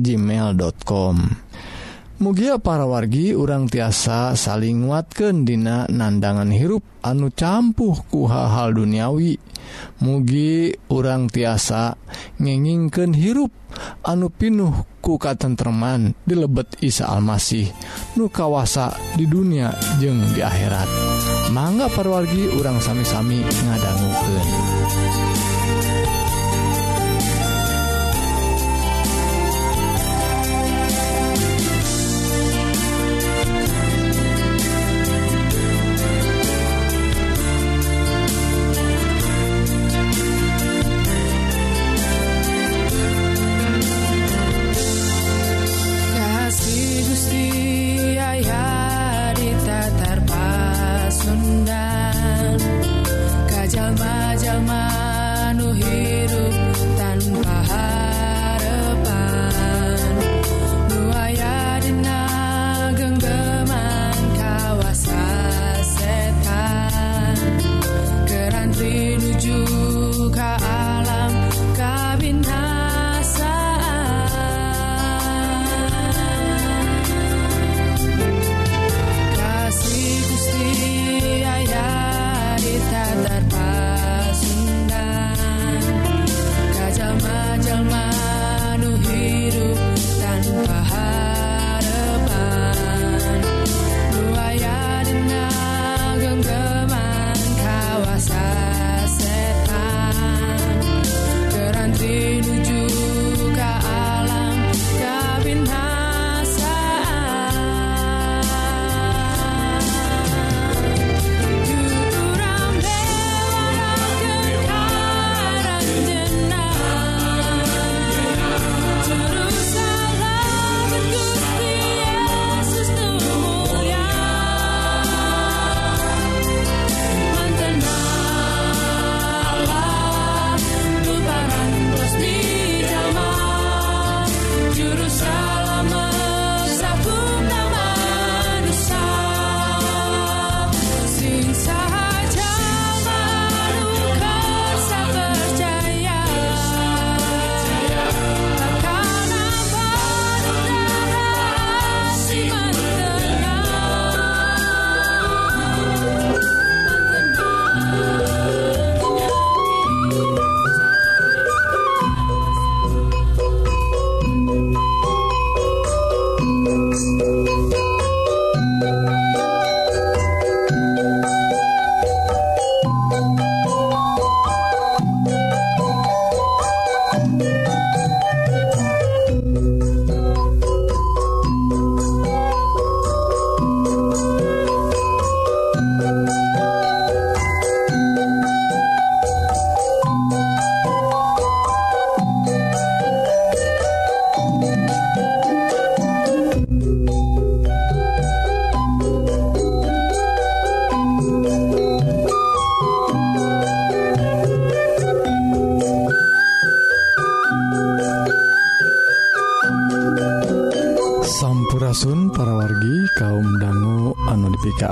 gmail.com mugia para wargi urang tiasa saling nguatkan dina nandangan hirup anu campuh ku hal-hal duniawi. Mugi urang tiasa ngengingken hirup anu pinuh ku tentteman di lebet Isa Almasih nu kawasa di dunia jeng di akhirat. Mangga parwargi urang sami-sami ngadangguken.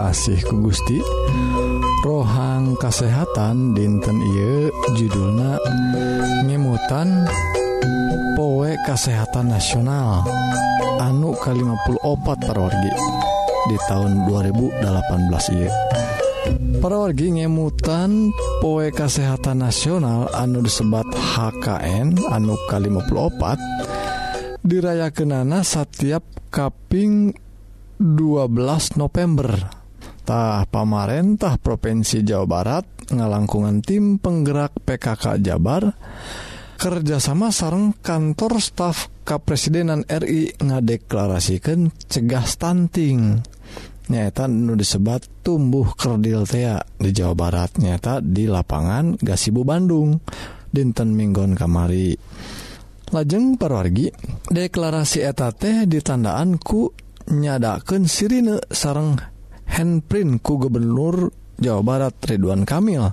asih ku Gusti. Rohang kasehatan dinten Ieu judulna ngemutan powe kasehatan nasional anu ke-54 parorgi di tahun 2018 Ieu. Parorgi ngemutan poe kasehatan nasional anu disebat HKN anu ke-54 dirayakenana setiap kaping 12 November. tah pamarentah Provinsi Jawa Barat ngalangkungan tim penggerak PKK Jabar kerjasama sarang kantor staf Kepresidenan RI ngadeklarasikan cegah stunting. Nyata nu disebat tumbuh kerdil tea di Jawa Barat nyata di lapangan Gasibu Bandung dinten Minggon kamari. Lajeng perwargi deklarasi etate ditandaan ku nyadaken sirine sarang handprint ku Gubernur Jawa Barat Ridwan Kamil.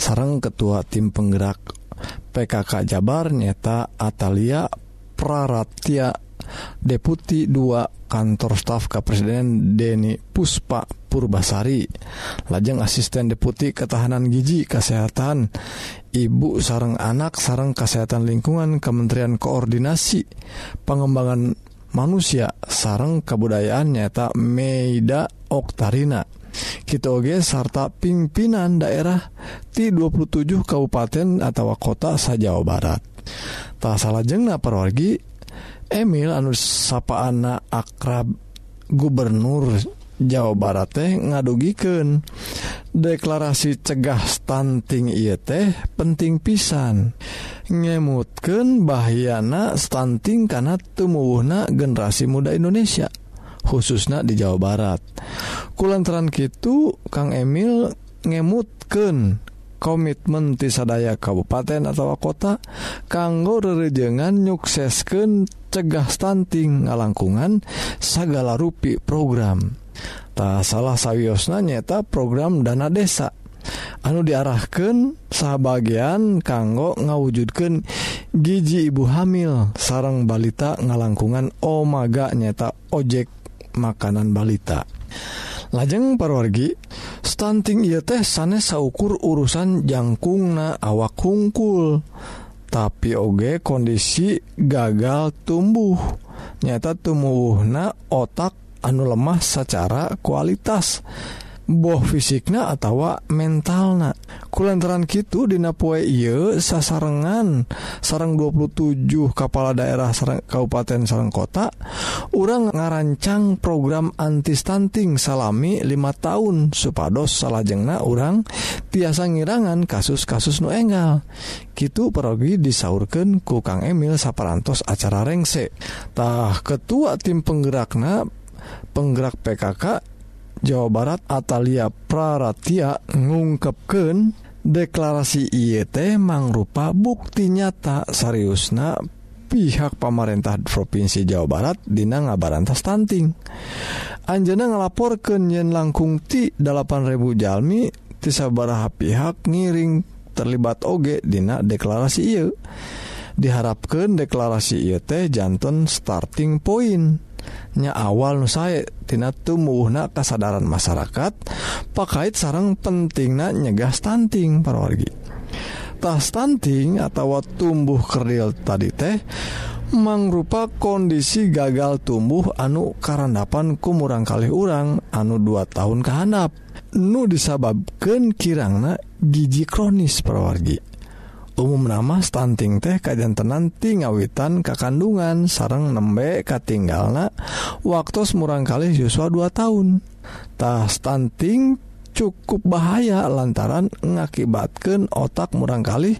Sarang ketua tim penggerak PKK Jabar nyata Atalia Praratia Deputi 2 kantor staf Kepresiden Deni Puspa Purbasari. Lajeng asisten Deputi Ketahanan Giji Kesehatan Ibu sarang anak sarang kesehatan lingkungan Kementerian Koordinasi Pengembangan manusia sarang kebudayaan nyata Meida Oktarina. Kitoge sarta pimpinan daerah di 27 kabupaten atau kota sa Jawa Barat. Tak salah jengna perwargi Emil anu sapaan akrab gubernur Jawa Barat teh ngadugiken deklarasi cegah stunting ieu teh penting pisan. Ngemutken bahyana stunting karena tumuwuhna generasi muda Indonesia khususnya di Jawa Barat. Kulantaran Kitu Kang Emil ngemutken komitmen tisadaya kabupaten atau kota kanggo rerejengan nyuksesken cegah stunting ngalangkungan segala rupi program. tak salah sawiosna nyeta program dana desa. Anu diarahkan sahabatbagian kanggo ngawujudkan gigi ibu hamil. Sarang balita ngalangkungan Omaga nyata ojek makanan balita. Lajeng parwargi stunting ia teh sanes saukur urusan jangkungna awak hungkul. Tapi oge kondisi gagal tumbuh. Nyata tumbuhna otak anu lemah secara kualitas. Boh fisiknya atau mentalna. Kulantaran Kitu Dinapoe Ieu sasarengan. Sarang 27 kepala daerah sarang, Kabupaten Serang kota orang ngarancang program anti stunting salami 5 tahun supados salajengna orang tiasa ngirangan kasus-kasus nu enggal. Gitu perogi disaurkan ku Kang Emil saparantos acara rengsetah ketua tim penggerakna penggerak PKK Jawa Barat Atalia Praratia ngungkapken deklarasi IET mangrupa bukti nyata Sariusna pihak pemerintah Provinsi Jawa Barat Dina ngabarantas stunting Anjana ngelapor ke Nyen langkung ti 8000 Jalmi tisabaraha pihak ngiring terlibat oge Dina deklarasi I diharapkan deklarasi IET jantan starting point. nya awal nusaetina tumuhna kasadaran masyarakat pakait sarang penting na nyegah stunting parorgitah stunting atau tumbuh kerdil tadi teh mangrupa kondisi gagal tumbuh anu karandapan kumurang kali urang anu 2 tahun kehanap nu disababkan kirangna gigi kronis perwargi umum nama stunting teh kajantenanti ngawitan kakandungan sarang nembe katinggalna waktu murang kali siswa 2 tahuntah stunting cukup bahaya lantaran ngakibatkan otak murangkali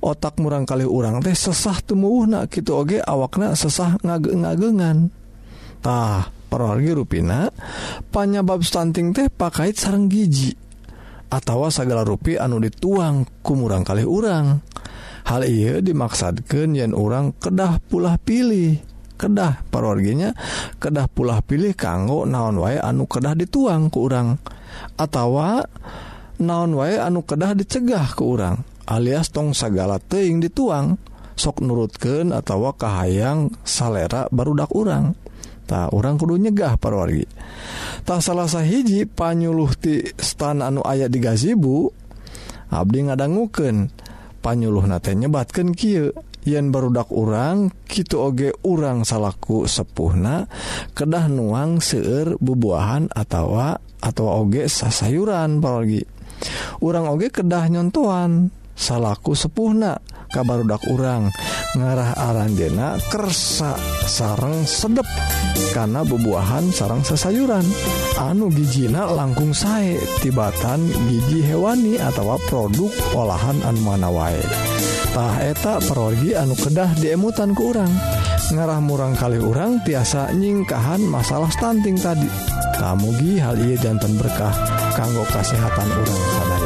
otak murangkali urang teh sesah temuhna gitu oge awakna sesah ngage ngagengantah perorgi ruina panyabab stunting teh pakait sarang gigi atawa segala rupi anu dituang kumurang kali urang. Hal ia dimaksadkan yen orang kedah pulah pilih kedah parorginya kedah pulah pilih kanggo naon wae anu kedah dituang ke urang atawa naon wae anu kedah dicegah ke urang alias tong segala teing dituang sok nurutken atau kahayang salera barudak urang. tak orang kudu nyegah parwargi tak salahsa hiji panyuluhti stan anu ayat di gazibu Abdi ngadangguken panyuluh nate nyebatkan Ky yen barudak urang Kitu oge urang salahku sepuhna kedah nuang seueur bubuahan atautawa atau oge sasayuran pargi urang oge kedah nyontoan salahku sepuhna. Kabarudak urang. Ngarah Aranjenakersa sarang sedep. Karena bebuahan sarang sesayuran. Anu gijina langkung sae tibatan gigi hewani atau produk olahan anu mana waektaheta pergi anu kedah diemutan ke urang. Ngarah murang kali urang tiasa nyingkahan masalah stunting tadi. Kamugi hal ia jantan berkah kanggo kesehatan urang. sadaya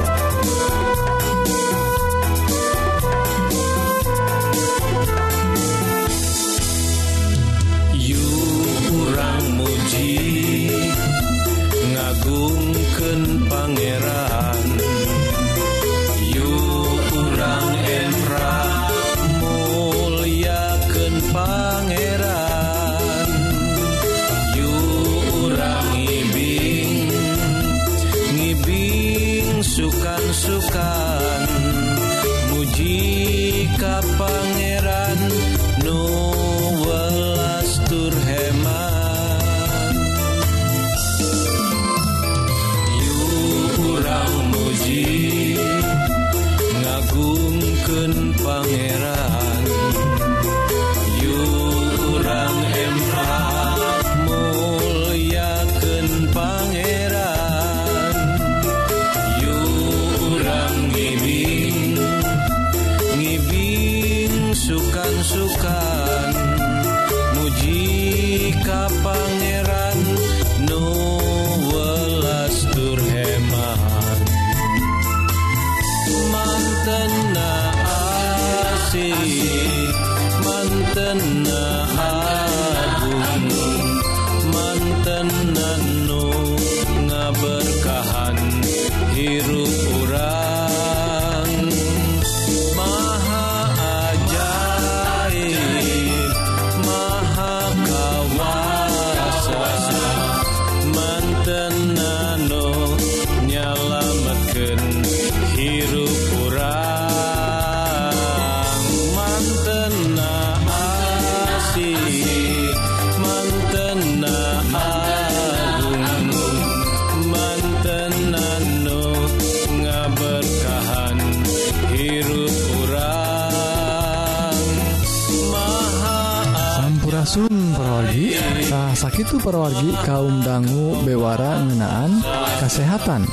Sakitu perwargi kaum dangu bewara ngenaan kesehatan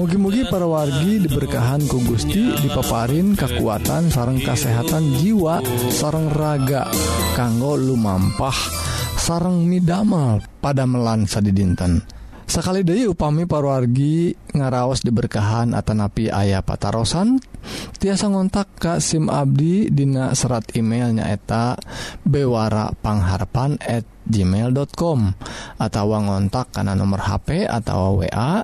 mugi-mugi perwargi diberkahan ku Gusti dipaparin kekuatan sarang kesehatan jiwa sarang raga kanggo lumampah sarang midamal pada melansa di dinten sekali Dewi upami parwargi ngaraos diberkahan Atanapi ayah patarosan tiasa ngontak Ka SIM Abdi Dina serat email nyaeta bewarapangharpan@ gmail.com atau ngontak karena nomor HP atau wa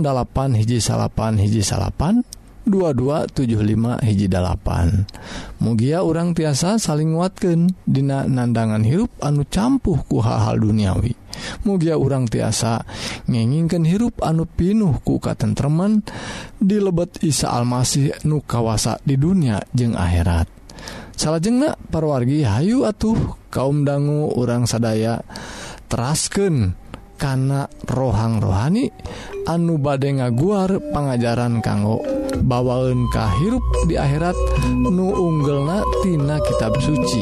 08 hiji salapan hiji salapan 2275 hiji 8 mugia orang tiasa saling watken Dina nandangan hirup anu campuh ku hal-hal duniawi. Mugia orang tiasa ngenginkan hirup anu pinuh ku katentreman di lebet Isa Almasih nu kawasa di dunia jeung akhirat. Salah jengnak parwargi Hayu atuh kaum dangu orang sadaya terasken kana rohang rohani anu bade ngaguar pengajaran kanggo bawaun kahirup di akhirat nu unggelnatina kitab suci.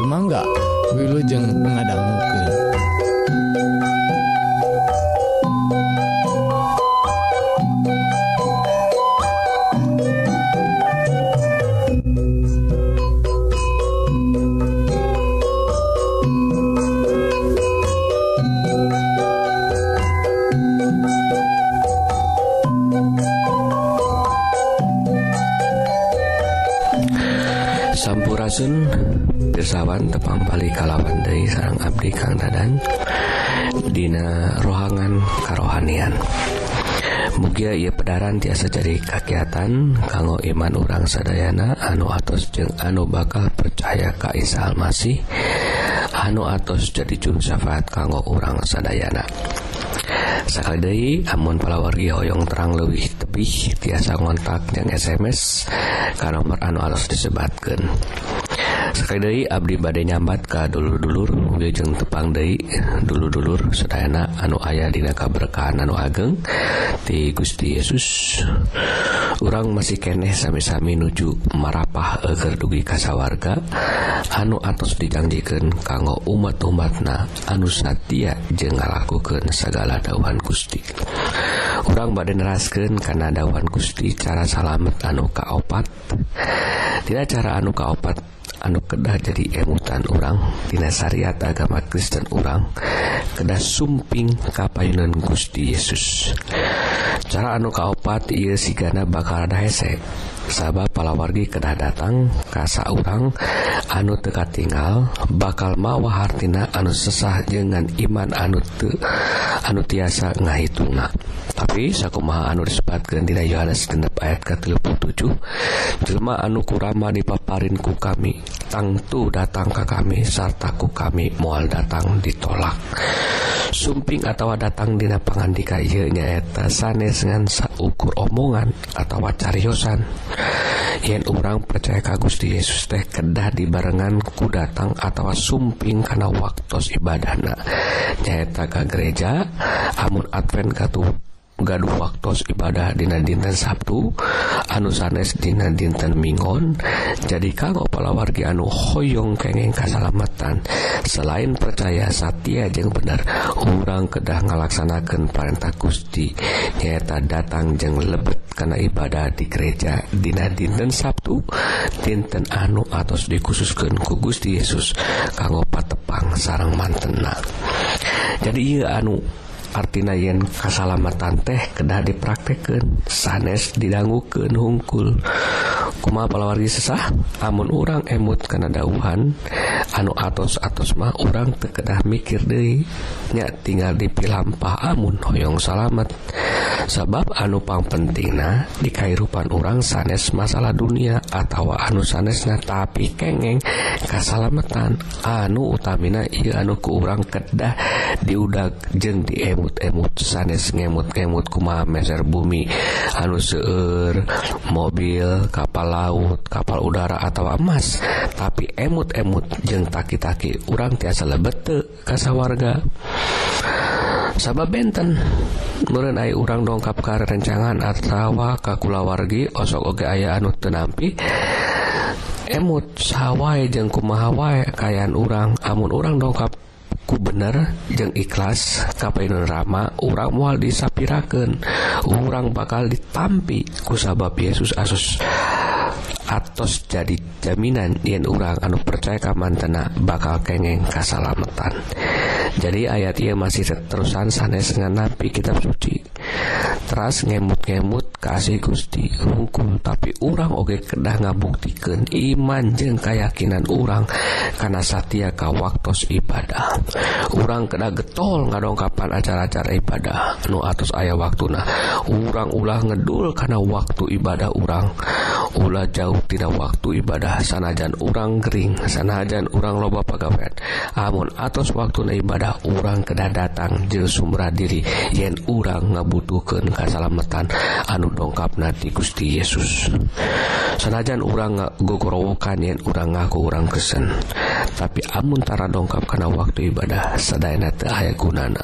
Sumangga Wilujeng mengadanggukan Lasunsawan tepang balik kalawan dari sarang Abdi Kang Dadan Dina rohangan karohanian Mugia ia pedaran tiasa jadi kakiatan kanggo iman urang sadayana anu atos jeung anu bakal percaya ka Isa Almasih anu atos jadi juru syafaat kanggo urang sadayana. sekali amun palawargi hoyong terang lebih tebih tiasa ngontak yang SMS ke nomor anu harus disebatkan Sekali Abdi badai nyambat ke dulu-dulur Ujung tepang Dei dulu-dulur Sedayana anu ayah dina kaberkahan anu ageng. Di Gusti Yesus orang masih keneh sami-sami nuju marapah agar dugi kasawarga anu atos dijanjikan kanggo umat-umatna anu satia jeng ngalakukan segala dawan Gusti. Orang badan rasken karena dawan Gusti cara salamet anu kaopat. Tidak cara anu kaopat anu kedah jadi emutan orangtina syariat agama Kristen orang kedah sumping kapayunan Gusti Yesus. Cara anu kaopat ia sigana bakal ada hesek sabab palawargi kedah datang kasa urang anu teka tinggal bakal mawa hartina anu sesah dengan iman anu te, anu tiasa ngahitunga tapi sakumaha anu disebutkan dina Yohanes genep ayat ke 37 jelema anu kurama dipaparin ku kami tangtu datang ke kami serta ku kami moal datang ditolak. Sumping atau datang dina pangandika ieu nyaeta sanes ngan saukur omongan atau cariosan. yen orang percaya ka Gusti Yesus teh kedah dibarengan ku datang atau sumping karena waktu ibadahna. Nyata ke gereja amun Advent katu gaduh waktu ibadah Dina dinten Sabtu anu sanes Dina dinten Mingon jadi kanggo palawargi anu Hoong kengeng kasalamatan. Selain percaya Satya jeung bener orang kedah ngalaksanakan perintah Gusti. Nyata datang jeng lebet karena ibadah di gereja Dina dinten Sabtu. Dinten anu atau dikhususkan ku Gusti Yesus kanggo patepang sarang mantena. Jadi ia anu artina yen kasalamatan teh kedah dipraktekkan sanes didangguken hungkul. kuma palawargi sesah? Amun urang emut karena dauhan anu atos-atos mah orang tekedah mikir dirinya tinggal dipilampah amun hoyong salamet. Sabab anu pang pentingna di kairupan orang sanes masalah dunia atau anu sanesna tapi kengeng kasalametan anu utamina iya anu ku urang kedah diudak jeng diemut-emut sanes ngemut ngemut kuma meser bumi. Anu seueur mobil kapal laut kapal udara atau emas. Tapi emut-emut jeng taki-taki urang tiasa lebete kasa warga sabab benten Nurren ay urang dongkap ke rencangan atawa kakulawargi osok oge aya anu tenampi emut sawwai kumaha wae kayan urang. Amun urang dongkap ku bener jeng ikhlas kapainun Rama urang mual disapiraken urang bakal ditampi ku sabab Yesus Asus. atos jadi jaminan yen urang anu percaya ka mantena bakal kengeng kasalamatan. Jadi ayat ia masih terusan sanes dengan nabi kitab suci. Teras ngemut-ngemut kasih Gusti hukum tapi orang oge kedah ngabuktikan iman jeng keyakinan orang karena Satya waktu ibadah. Orang kedah getol ngadongkapan acara-acara ibadah nu atus ayah waktu nah orang ulah ngedul karena waktu ibadah orang ulah jauh tidak waktu ibadah. Sanajan orang kering sanajan orang loba pegawai amun atus waktu ibadah orang kedah datang je sumra diri. Yen orang dibutuhkan kasalamatan anu dongkap nanti Gusti Yesus. Sanajan orang gogorowokan yen orang ngaku orang kesen. tapi amuntara dongkap karena waktu ibadah sedayana aya gunana.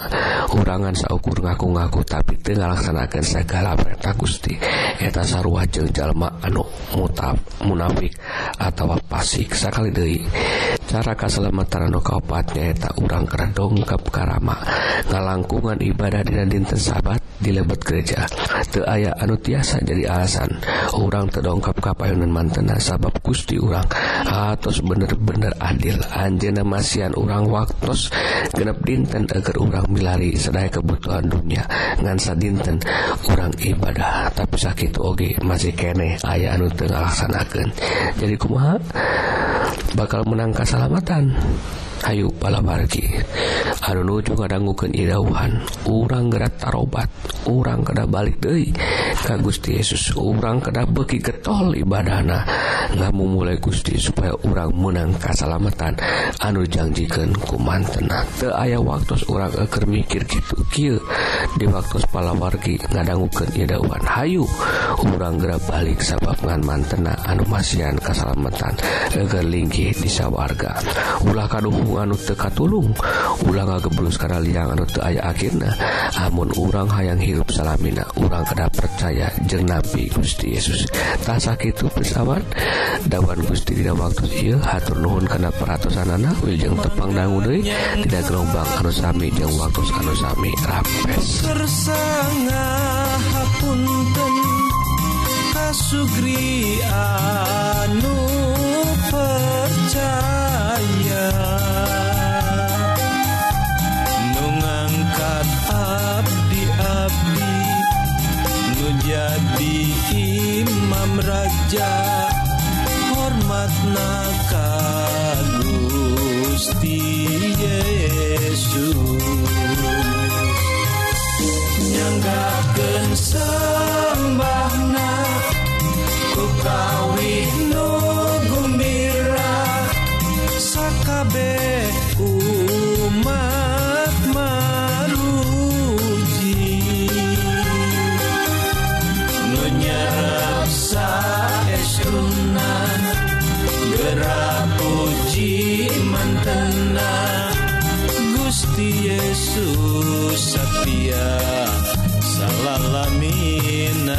Urangan saukur ngaku-ngaku tapi tengahlaksanakan segala perintah Gusti. Eta sarua jeung jalma anu mutab munafik atau pasik sakali deui. Cara kaselamatan anu kaopat eta urang kana dongkap karama. Ngalangkungan ibadah dina dinten sabat di lebet gereja. Teu aya anu tiasa jadi alasan. Urang terdongkap kapayunan mantena sabab Gusti urang. Atos bener-bener adil Anjena Masian urang waktos genep dinten agar urang milari sedaya kebutuhan dunia. Ngansa dinten urang ibadah tapi sakit Oge masih kene aya anu tengah laksanakan jadi kumaha? Bakal menang salamatan Ayu palabargi anu nuju ngadangguken irauhan. Urang gerak tarobat. Urang kada balik Dei ka Gusti Yesus. Urang kada beki getol ibadahna. Ngamu mulai Gusti supaya urang menang kasalamatan. Anu janjikan kuman tenang teu ayah waktu urang eker mikir gitu kieu. Di waktu palawargi ngadangguken irauhan. Hayu urang gerak balik sabab ngan mantena anu masian kasalamatan. Eger linggih di sawarga. Ulah kaduh anu teka tulung ulang gebrus karena liang anu teu aya akhirna amun urang hayang hirup salamina urang kada percaya jeung nabi Gusti Yesus. Tak sakitu pesawat dawan Gusti dina waktu ieu hatur nuhun kana peratosan anak wilujeng tepang dangu deui tidak gelombang anu sami jeung waktu anu sami. Rapes hapunten kasugri anu percaya jadi imam raja Hormatna ka Gusti Yesus. Nyanggakeun sembahna ku kawih nu gumbira sakabeh umat Suci mantena Gusti Yesus setia salalamina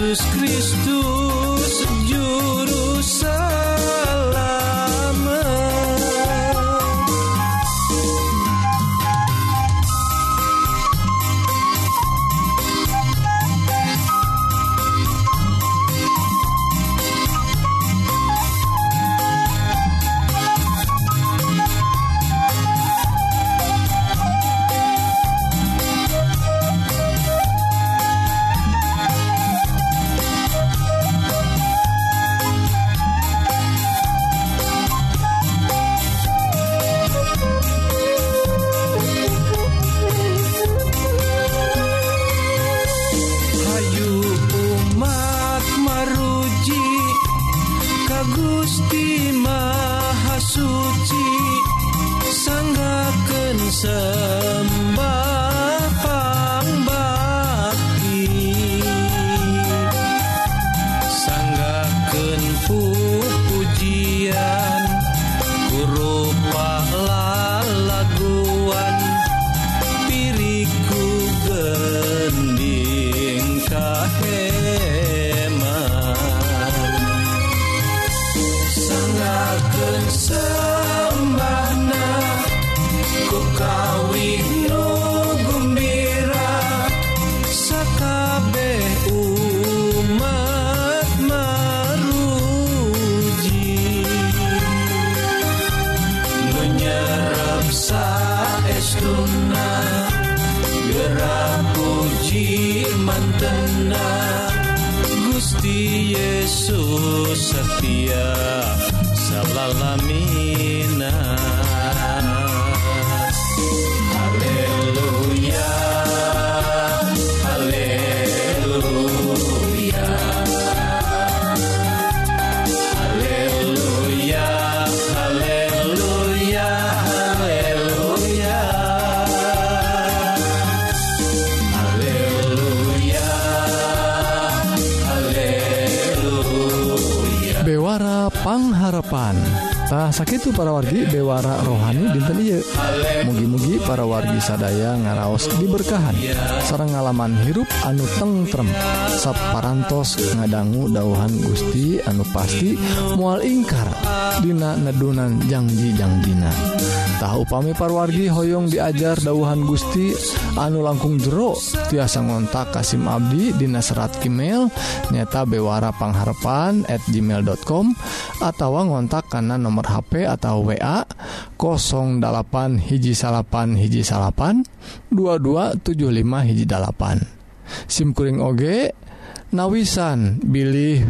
Jesucristo. Yesus setia salalamina tah sakit para wargi Dewara rohani dinten mugi-mugi para wargi sadaya ngaraos diberkahan. Sarang ngalaman hirup anu tengrem sapparantos ngadanggu dauhan Gusti anu pasti mual ingkar. Dina nedunan janji Janjina tahu pami parwargi Hoyong diajar dauhan Gusti anu langkung jero tiasa ngontak Kasim Abdi Di serat email nyata bewara pengharpan@ gmail.com atau ngontak karena nomor HP atau WA 08 hiji salapan hiji salapan 2275 hijjipan SIMkuring OG nawisan bilih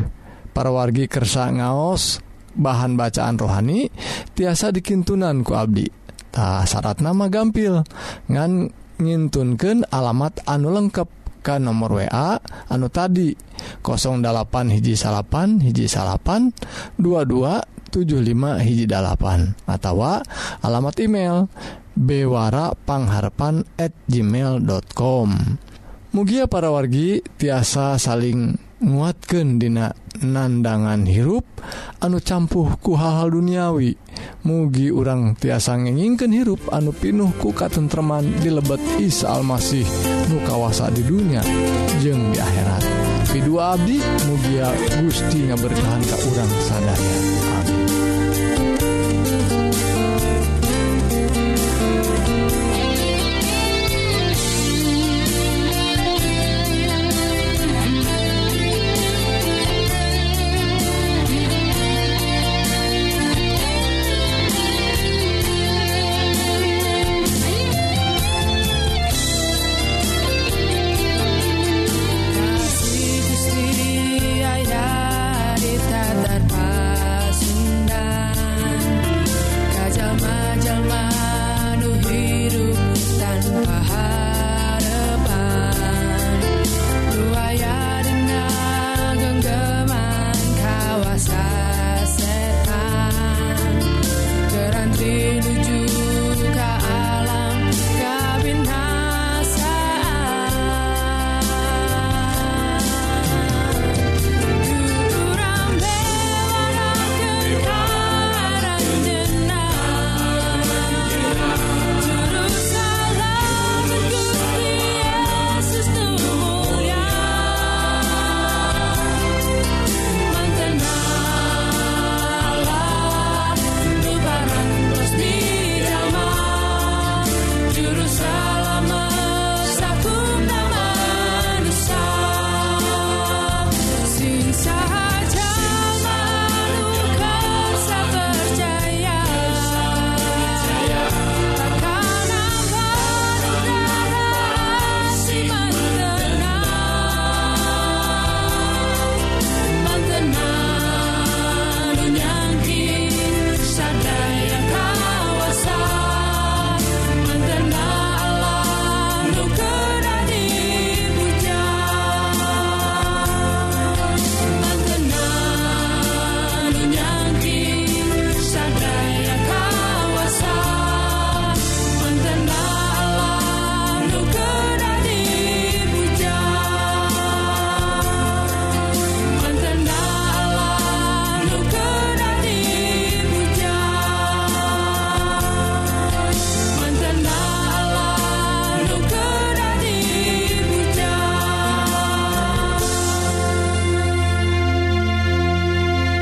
para wargi kersa ngaos bahan bacaan rohani tiasa dikintunanku Abdi Ta syarat nama gampil ngan nyintunkan alamat anu lengkap ke nomor WA anu tadi 08 hiji salapan hiji salapan 2275 hiji dalapan atau alamat email bewarapangharpan at gmail.com Mugia para wargi tiasa saling nguatkan dina nandangan hirup anu campuh ku hal-hal duniawi. mugi urang tiasa ngeningken hirup anu pinuh ku katentreman di lebet Isa Almasih nu kawasa di dunia jeng di akhirat. Kedua Abdi mugia Gusti ngaberkahan ke urang sadaya.